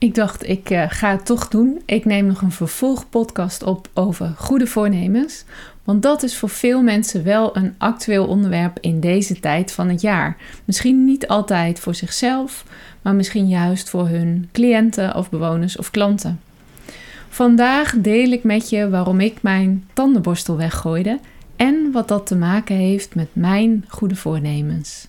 Ik dacht, ik uh, ga het toch doen. Ik neem nog een vervolgpodcast op over goede voornemens. Want dat is voor veel mensen wel een actueel onderwerp in deze tijd van het jaar. Misschien niet altijd voor zichzelf, maar misschien juist voor hun cliënten of bewoners of klanten. Vandaag deel ik met je waarom ik mijn tandenborstel weggooide en wat dat te maken heeft met mijn goede voornemens.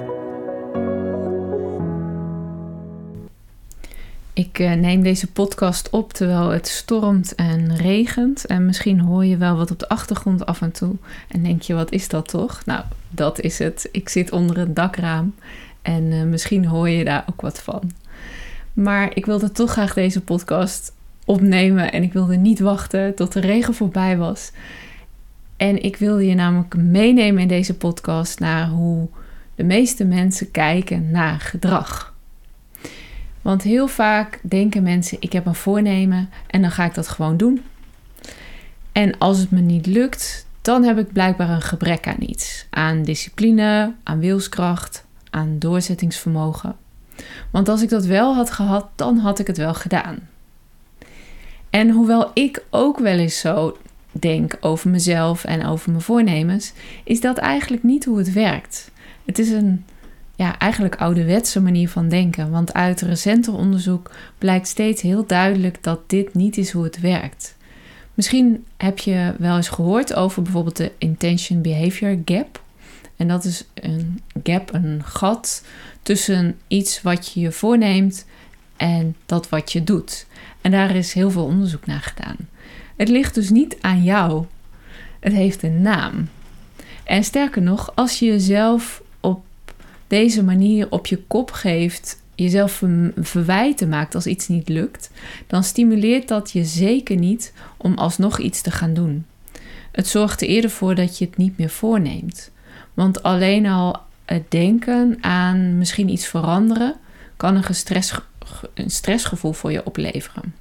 Ik eh, neem deze podcast op terwijl het stormt en regent. En misschien hoor je wel wat op de achtergrond af en toe. En denk je, wat is dat toch? Nou, dat is het. Ik zit onder het dakraam. En uh, misschien hoor je daar ook wat van. Maar ik wilde toch graag deze podcast opnemen. En ik wilde niet wachten tot de regen voorbij was. En ik wilde je namelijk meenemen in deze podcast naar hoe de meeste mensen kijken naar gedrag. Want heel vaak denken mensen: ik heb een voornemen en dan ga ik dat gewoon doen. En als het me niet lukt, dan heb ik blijkbaar een gebrek aan iets: aan discipline, aan wilskracht, aan doorzettingsvermogen. Want als ik dat wel had gehad, dan had ik het wel gedaan. En hoewel ik ook wel eens zo denk over mezelf en over mijn voornemens, is dat eigenlijk niet hoe het werkt. Het is een ja, eigenlijk ouderwetse manier van denken. Want uit recenter onderzoek blijkt steeds heel duidelijk dat dit niet is hoe het werkt. Misschien heb je wel eens gehoord over bijvoorbeeld de intention behavior gap. En dat is een gap, een gat tussen iets wat je je voorneemt en dat wat je doet. En daar is heel veel onderzoek naar gedaan. Het ligt dus niet aan jou. Het heeft een naam. En sterker nog, als je jezelf deze manier op je kop geeft, jezelf verwijten maakt als iets niet lukt, dan stimuleert dat je zeker niet om alsnog iets te gaan doen. Het zorgt er eerder voor dat je het niet meer voorneemt. Want alleen al het denken aan misschien iets veranderen kan een, een stressgevoel voor je opleveren.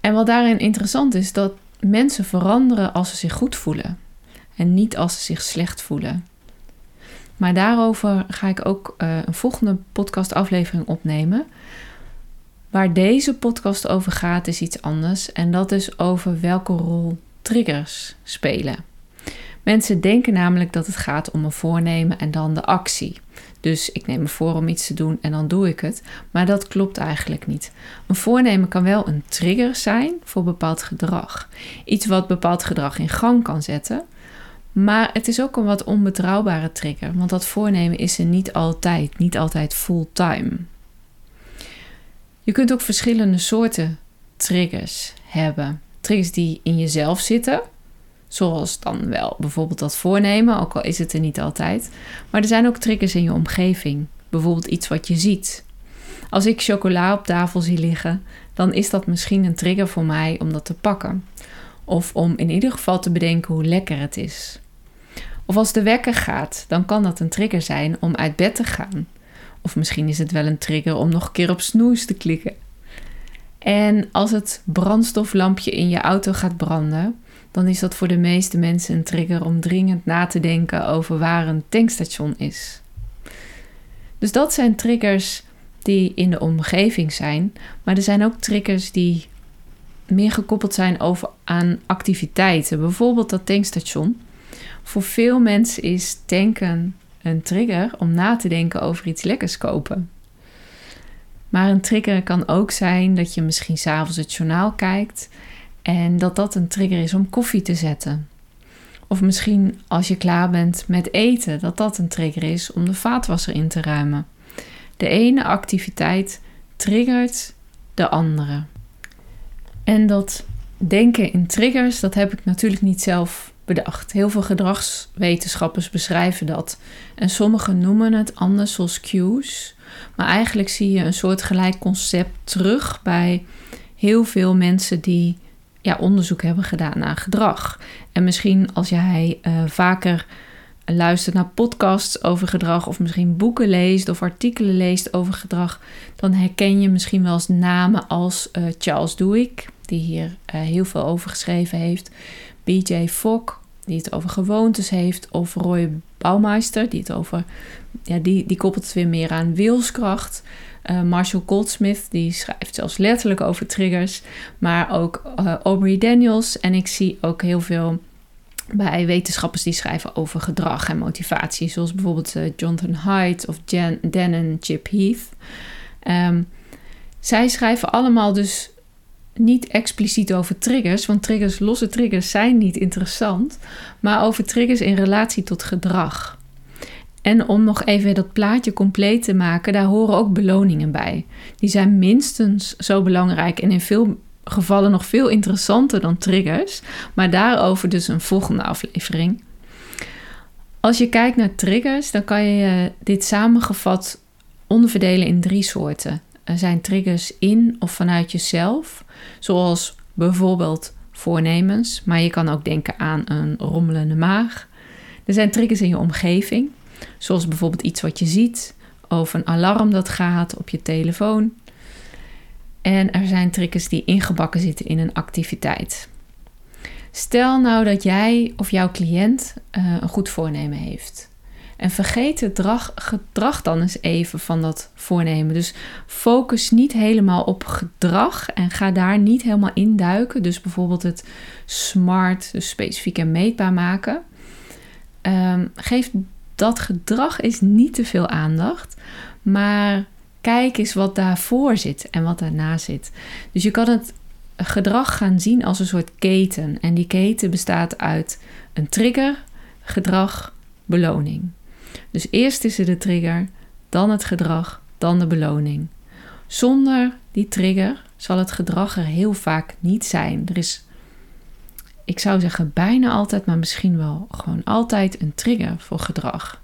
En wat daarin interessant is, dat mensen veranderen als ze zich goed voelen en niet als ze zich slecht voelen. Maar daarover ga ik ook uh, een volgende podcastaflevering opnemen. Waar deze podcast over gaat is iets anders. En dat is over welke rol triggers spelen. Mensen denken namelijk dat het gaat om een voornemen en dan de actie. Dus ik neem me voor om iets te doen en dan doe ik het. Maar dat klopt eigenlijk niet. Een voornemen kan wel een trigger zijn voor bepaald gedrag. Iets wat bepaald gedrag in gang kan zetten. Maar het is ook een wat onbetrouwbare trigger, want dat voornemen is er niet altijd, niet altijd fulltime. Je kunt ook verschillende soorten triggers hebben. Triggers die in jezelf zitten, zoals dan wel bijvoorbeeld dat voornemen, ook al is het er niet altijd. Maar er zijn ook triggers in je omgeving, bijvoorbeeld iets wat je ziet. Als ik chocola op tafel zie liggen, dan is dat misschien een trigger voor mij om dat te pakken. Of om in ieder geval te bedenken hoe lekker het is. Of als de wekker gaat, dan kan dat een trigger zijn om uit bed te gaan. Of misschien is het wel een trigger om nog een keer op snoes te klikken. En als het brandstoflampje in je auto gaat branden, dan is dat voor de meeste mensen een trigger om dringend na te denken over waar een tankstation is. Dus dat zijn triggers die in de omgeving zijn, maar er zijn ook triggers die meer gekoppeld zijn over aan activiteiten, bijvoorbeeld dat tankstation. Voor veel mensen is tanken een trigger om na te denken over iets lekkers kopen. Maar een trigger kan ook zijn dat je misschien s'avonds het journaal kijkt en dat dat een trigger is om koffie te zetten. Of misschien als je klaar bent met eten, dat dat een trigger is om de vaatwasser in te ruimen. De ene activiteit triggert de andere. En dat denken in triggers, dat heb ik natuurlijk niet zelf bedacht. Heel veel gedragswetenschappers beschrijven dat. En sommigen noemen het anders, zoals cues. Maar eigenlijk zie je een soort gelijk concept terug bij heel veel mensen die ja, onderzoek hebben gedaan naar gedrag. En misschien als jij uh, vaker luistert naar podcasts over gedrag, of misschien boeken leest of artikelen leest over gedrag, dan herken je misschien wel eens namen als uh, Charles Duhigg, die hier uh, heel veel over geschreven heeft, B.J. Fogg, die het over gewoontes heeft, of Roy Baumeister, die het over, ja, die, die koppelt het weer meer aan wilskracht. Uh, Marshall Goldsmith, die schrijft zelfs letterlijk over triggers, maar ook uh, Aubrey Daniels. En ik zie ook heel veel bij wetenschappers die schrijven over gedrag en motivatie, zoals bijvoorbeeld uh, Jonathan Haidt of Jan, Dan en Chip Heath. Um, zij schrijven allemaal dus niet expliciet over triggers, want triggers, losse triggers zijn niet interessant, maar over triggers in relatie tot gedrag. En om nog even dat plaatje compleet te maken, daar horen ook beloningen bij. Die zijn minstens zo belangrijk en in veel gevallen nog veel interessanter dan triggers, maar daarover dus een volgende aflevering. Als je kijkt naar triggers, dan kan je dit samengevat onderverdelen in drie soorten. Zijn triggers in of vanuit jezelf, zoals bijvoorbeeld voornemens, maar je kan ook denken aan een rommelende maag. Er zijn triggers in je omgeving, zoals bijvoorbeeld iets wat je ziet, of een alarm dat gaat op je telefoon. En er zijn triggers die ingebakken zitten in een activiteit. Stel nou dat jij of jouw cliënt uh, een goed voornemen heeft. En vergeet het gedrag, dan eens even van dat voornemen. Dus focus niet helemaal op gedrag en ga daar niet helemaal induiken. Dus bijvoorbeeld het smart, dus specifiek en meetbaar maken. Um, geef dat gedrag is niet te veel aandacht, maar kijk eens wat daarvoor zit en wat daarna zit. Dus je kan het gedrag gaan zien als een soort keten. En die keten bestaat uit een trigger, gedrag, beloning. Dus eerst is er de trigger, dan het gedrag, dan de beloning. Zonder die trigger zal het gedrag er heel vaak niet zijn. Er is, ik zou zeggen bijna altijd, maar misschien wel gewoon altijd een trigger voor gedrag.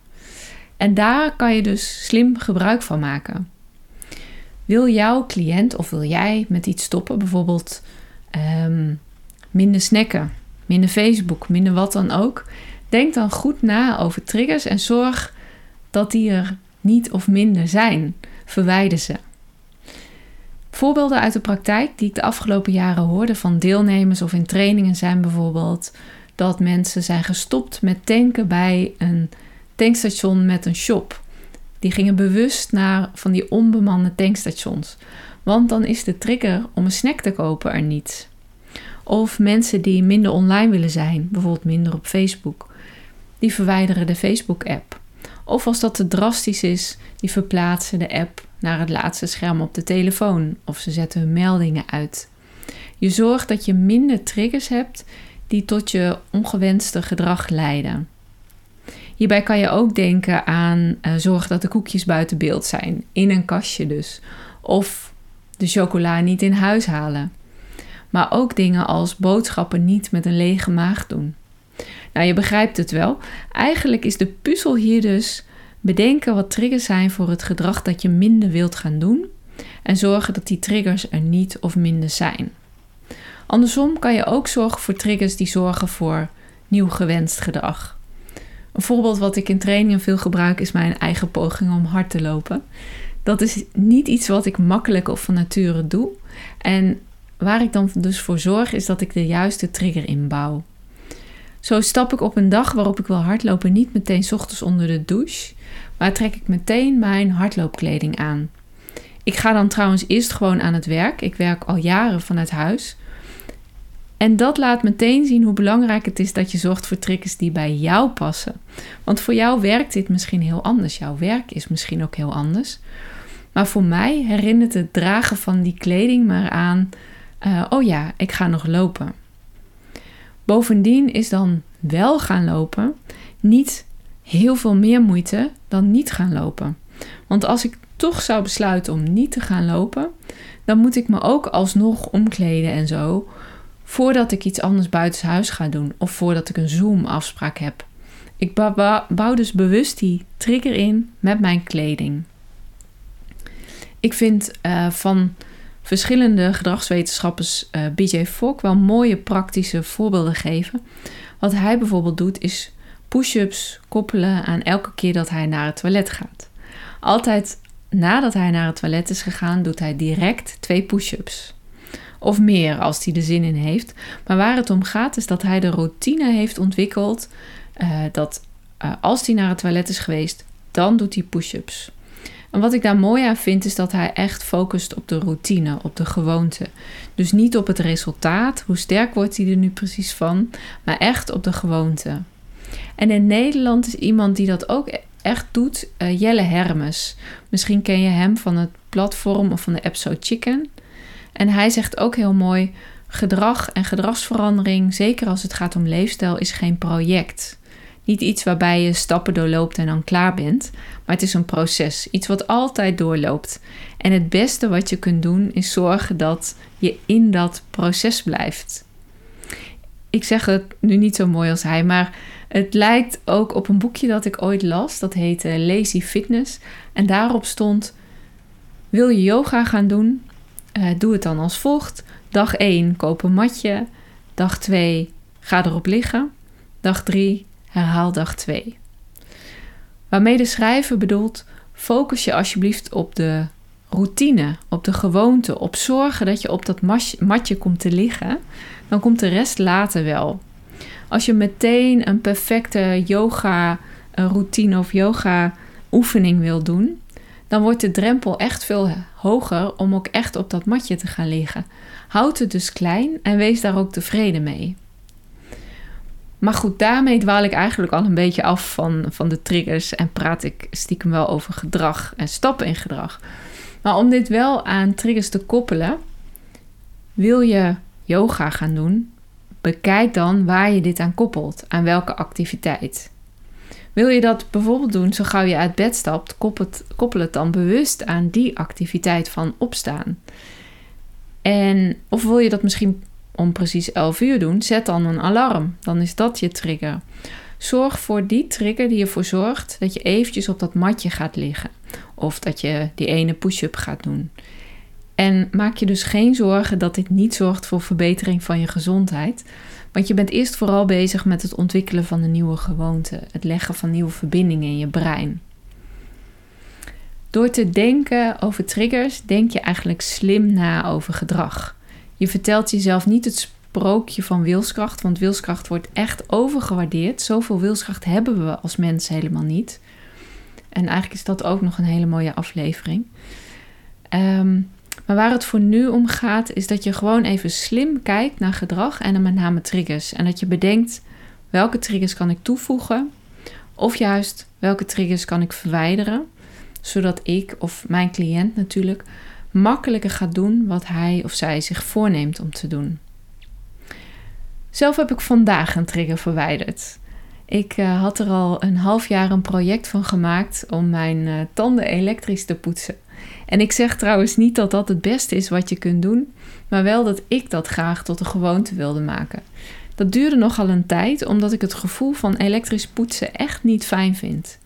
En daar kan je dus slim gebruik van maken. Wil jouw cliënt of wil jij met iets stoppen, bijvoorbeeld ehm, minder snacken, minder Facebook, minder wat dan ook? Denk dan goed na over triggers en zorg dat die er niet of minder zijn. Verwijder ze. Voorbeelden uit de praktijk die ik de afgelopen jaren hoorde van deelnemers of in trainingen zijn bijvoorbeeld dat mensen zijn gestopt met tanken bij een tankstation met een shop. Die gingen bewust naar van die onbemande tankstations. Want dan is de trigger om een snack te kopen er niet. Of mensen die minder online willen zijn, bijvoorbeeld minder op Facebook, die verwijderen de Facebook-app. Of als dat te drastisch is, die verplaatsen de app naar het laatste scherm op de telefoon of ze zetten hun meldingen uit. Je zorgt dat je minder triggers hebt die tot je ongewenste gedrag leiden. Hierbij kan je ook denken aan uh, zorgen dat de koekjes buiten beeld zijn, in een kastje dus. Of de chocola niet in huis halen. Maar ook dingen als boodschappen niet met een lege maag doen. Je begrijpt het wel. Eigenlijk is de puzzel hier dus bedenken wat triggers zijn voor het gedrag dat je minder wilt gaan doen en zorgen dat die triggers er niet of minder zijn. Andersom kan je ook zorgen voor triggers die zorgen voor nieuw gewenst gedrag. Een voorbeeld wat ik in trainingen veel gebruik is mijn eigen poging om hard te lopen. Dat is niet iets wat ik makkelijk of van nature doe. En waar ik dan dus voor zorg is dat ik de juiste trigger inbouw. Zo stap ik op een dag waarop ik wil hardlopen niet meteen ochtends onder de douche, maar trek ik meteen mijn hardloopkleding aan. Ik ga dan trouwens eerst gewoon aan het werk. Ik werk al jaren vanuit huis. En dat laat meteen zien hoe belangrijk het is dat je zorgt voor triggers die bij jou passen. Want voor jou werkt dit misschien heel anders. Jouw werk is misschien ook heel anders. Maar voor mij herinnert het dragen van die kleding maar aan: uh, oh ja, ik ga nog lopen. Bovendien is dan wel gaan lopen niet heel veel meer moeite dan niet gaan lopen. Want als ik toch zou besluiten om niet te gaan lopen, dan moet ik me ook alsnog omkleden en zo Voordat ik iets anders buitenshuis ga doen of voordat ik een Zoom-afspraak heb. Ik bouw dus bewust die trigger in met mijn kleding. Ik vind uh, van verschillende gedragswetenschappers uh, eh, BJ Fogg wel mooie praktische voorbeelden geven. Wat hij bijvoorbeeld doet is push-ups koppelen aan elke keer dat hij naar het toilet gaat. Altijd nadat hij naar het toilet is gegaan, doet hij direct twee push-ups. Of meer als hij er zin in heeft. Maar waar het om gaat is dat hij de routine heeft ontwikkeld uh, dat uh, als hij naar het toilet is geweest, dan doet hij push-ups. En wat ik daar mooi aan vind, is dat hij echt focust op de routine, op de gewoonte. Dus niet op het resultaat, hoe sterk wordt hij er nu precies van, maar echt op de gewoonte. En in Nederland is iemand die dat ook echt doet, uh, Jelle Hermes. Misschien ken je hem van het platform of van de app So Chicken. En hij zegt ook heel mooi: gedrag en gedragsverandering, zeker als het gaat om leefstijl, is geen project. Niet iets waarbij je stappen doorloopt en dan klaar bent, maar het is een proces, iets wat altijd doorloopt. En het beste wat je kunt doen is zorgen dat je in dat proces blijft. Ik zeg het nu niet zo mooi als hij, maar het lijkt ook op een boekje dat ik ooit las. Dat heette Lazy Fitness. En daarop stond: Wil je yoga gaan doen? Uh, doe het dan als volgt. Dag 1, koop een matje. Dag 2, ga erop liggen. Dag 3, herhaal dag 2. Waarmee de schrijver bedoelt, focus je alsjeblieft op de routine, op de gewoonte, op zorgen dat je op dat matje komt te liggen. Dan komt de rest later wel. Als je meteen een perfecte yoga routine of yoga oefening wil doen, dan wordt de drempel echt veel hoger om ook echt op dat matje te gaan liggen. Houd het dus klein en wees daar ook tevreden mee. Maar goed, daarmee dwaal ik eigenlijk al een beetje af van, van de triggers en praat ik stiekem wel over gedrag en stappen in gedrag. Maar om dit wel aan triggers te koppelen, wil je yoga gaan doen, bekijk dan waar je dit aan koppelt, aan welke activiteit. Wil je dat bijvoorbeeld doen zo gauw je uit bed stapt, koppel het, dan bewust aan die activiteit van opstaan. En of wil je dat misschien om precies 11 uur doen, zet dan een alarm. Dan is dat je trigger. Zorg voor die trigger die ervoor zorgt dat je eventjes op dat matje gaat liggen. Of dat je die ene push-up gaat doen. En maak je dus geen zorgen dat dit niet zorgt voor verbetering van je gezondheid. Want je bent eerst vooral bezig met het ontwikkelen van een nieuwe gewoonte, het leggen van nieuwe verbindingen in je brein. Door te denken over triggers, denk je eigenlijk slim na over gedrag. Je vertelt jezelf niet het sprookje van wilskracht, want wilskracht wordt echt overgewaardeerd. Zoveel wilskracht hebben we als mens helemaal niet. En eigenlijk is dat ook nog een hele mooie aflevering. Um, maar waar het voor nu om gaat, is dat je gewoon even slim kijkt naar gedrag en dan met name triggers. En dat je bedenkt welke triggers kan ik toevoegen, of juist welke triggers kan ik verwijderen, zodat ik of mijn cliënt natuurlijk makkelijker gaat doen wat hij of zij zich voorneemt om te doen. Zelf heb ik vandaag een trigger verwijderd. Ik uh, had er al een half jaar een project van gemaakt om mijn uh, tanden elektrisch te poetsen. En ik zeg trouwens niet dat dat het beste is wat je kunt doen, maar wel dat ik dat graag tot een gewoonte wilde maken. Dat duurde nogal een tijd, omdat ik het gevoel van elektrisch poetsen echt niet fijn vind.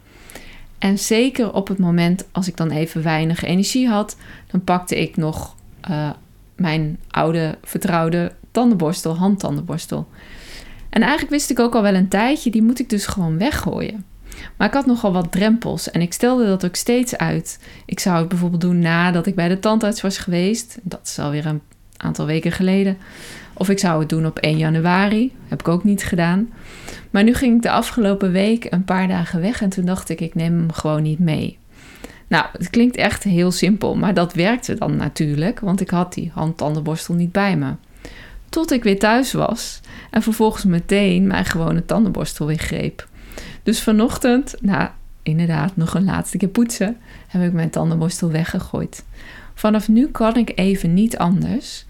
En zeker op het moment als ik dan even weinig energie had, dan pakte ik nog uh, mijn oude vertrouwde tandenborstel, handtandenborstel. En eigenlijk wist ik ook al wel een tijdje, die moet ik dus gewoon weggooien. Maar ik had nogal wat drempels en ik stelde dat ook steeds uit. Ik zou het bijvoorbeeld doen nadat ik bij de tandarts was geweest. Dat is alweer een aantal weken geleden. Of ik zou het doen op 1 januari. Heb ik ook niet gedaan. Maar nu ging ik de afgelopen week een paar dagen weg en toen dacht ik, ik neem hem gewoon niet mee. Nou, het klinkt echt heel simpel, maar dat werkte dan natuurlijk, want ik had die handtandenborstel niet bij me. Tot ik weer thuis was en vervolgens meteen mijn gewone tandenborstel weer greep. Dus vanochtend, nou inderdaad, nog een laatste keer poetsen, heb ik mijn tandenborstel weggegooid. Vanaf nu kan ik even niet anders.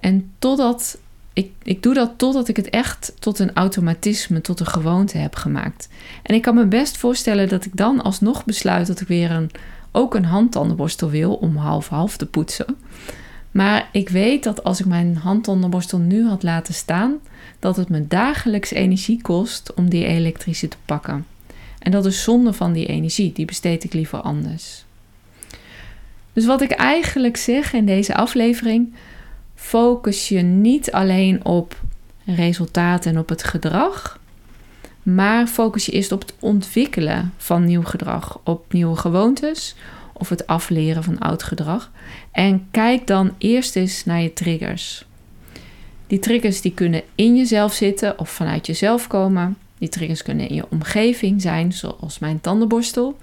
En totdat ik, ik doe dat totdat ik het echt tot een automatisme, tot een gewoonte heb gemaakt. En ik kan me best voorstellen dat ik dan alsnog besluit dat ik weer een, ook een handtandenborstel wil om half-half te poetsen. Maar ik weet dat als ik mijn handtandenborstel nu had laten staan, dat het me dagelijks energie kost om die elektrische te pakken. En dat is zonde van die energie, die besteed ik liever anders. Dus wat ik eigenlijk zeg in deze aflevering, focus je niet alleen op resultaten en op het gedrag, maar focus je eerst op het ontwikkelen van nieuw gedrag, op nieuwe gewoontes of het afleren van oud gedrag. En kijk dan eerst eens naar je triggers. Die triggers die kunnen in jezelf zitten of vanuit jezelf komen. Die triggers kunnen in je omgeving zijn, zoals mijn tandenborstel.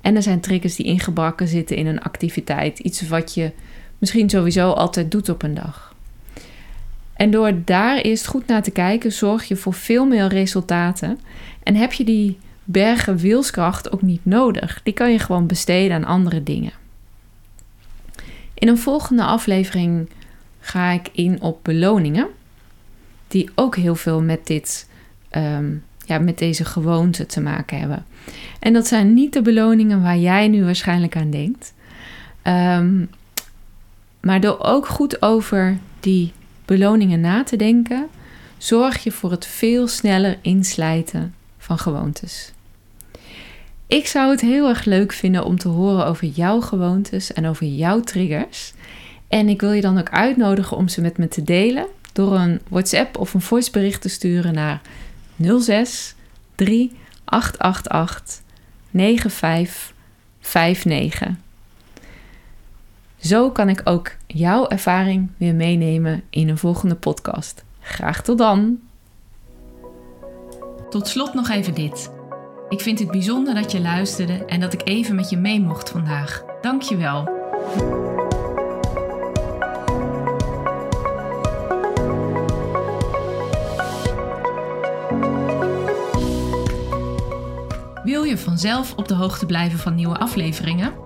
En er zijn triggers die ingebakken zitten in een activiteit. Iets wat je misschien sowieso altijd doet op een dag. En door daar eerst goed naar te kijken, zorg je voor veel meer resultaten. En heb je die bergen wilskracht ook niet nodig. Die kan je gewoon besteden aan andere dingen. In een volgende aflevering ga ik in op beloningen. Die ook heel veel met, dit, ehm, ja, met deze gewoonte te maken hebben. En dat zijn niet de beloningen waar jij nu waarschijnlijk aan denkt. Ehm, maar door ook goed over die beloningen na te denken, zorg je voor het veel sneller inslijten van gewoontes. Ik zou het heel erg leuk vinden om te horen over jouw gewoontes en over jouw triggers. En ik wil je dan ook uitnodigen om ze met me te delen door een WhatsApp of een voicebericht te sturen naar 06 3888 9559. Zo kan ik ook jouw ervaring weer meenemen in een volgende podcast. Graag tot dan! Tot slot nog even dit. Ik vind het bijzonder dat je luisterde en dat ik even met je mee mocht vandaag. Dank je wel. Wil je vanzelf op de hoogte blijven van nieuwe afleveringen?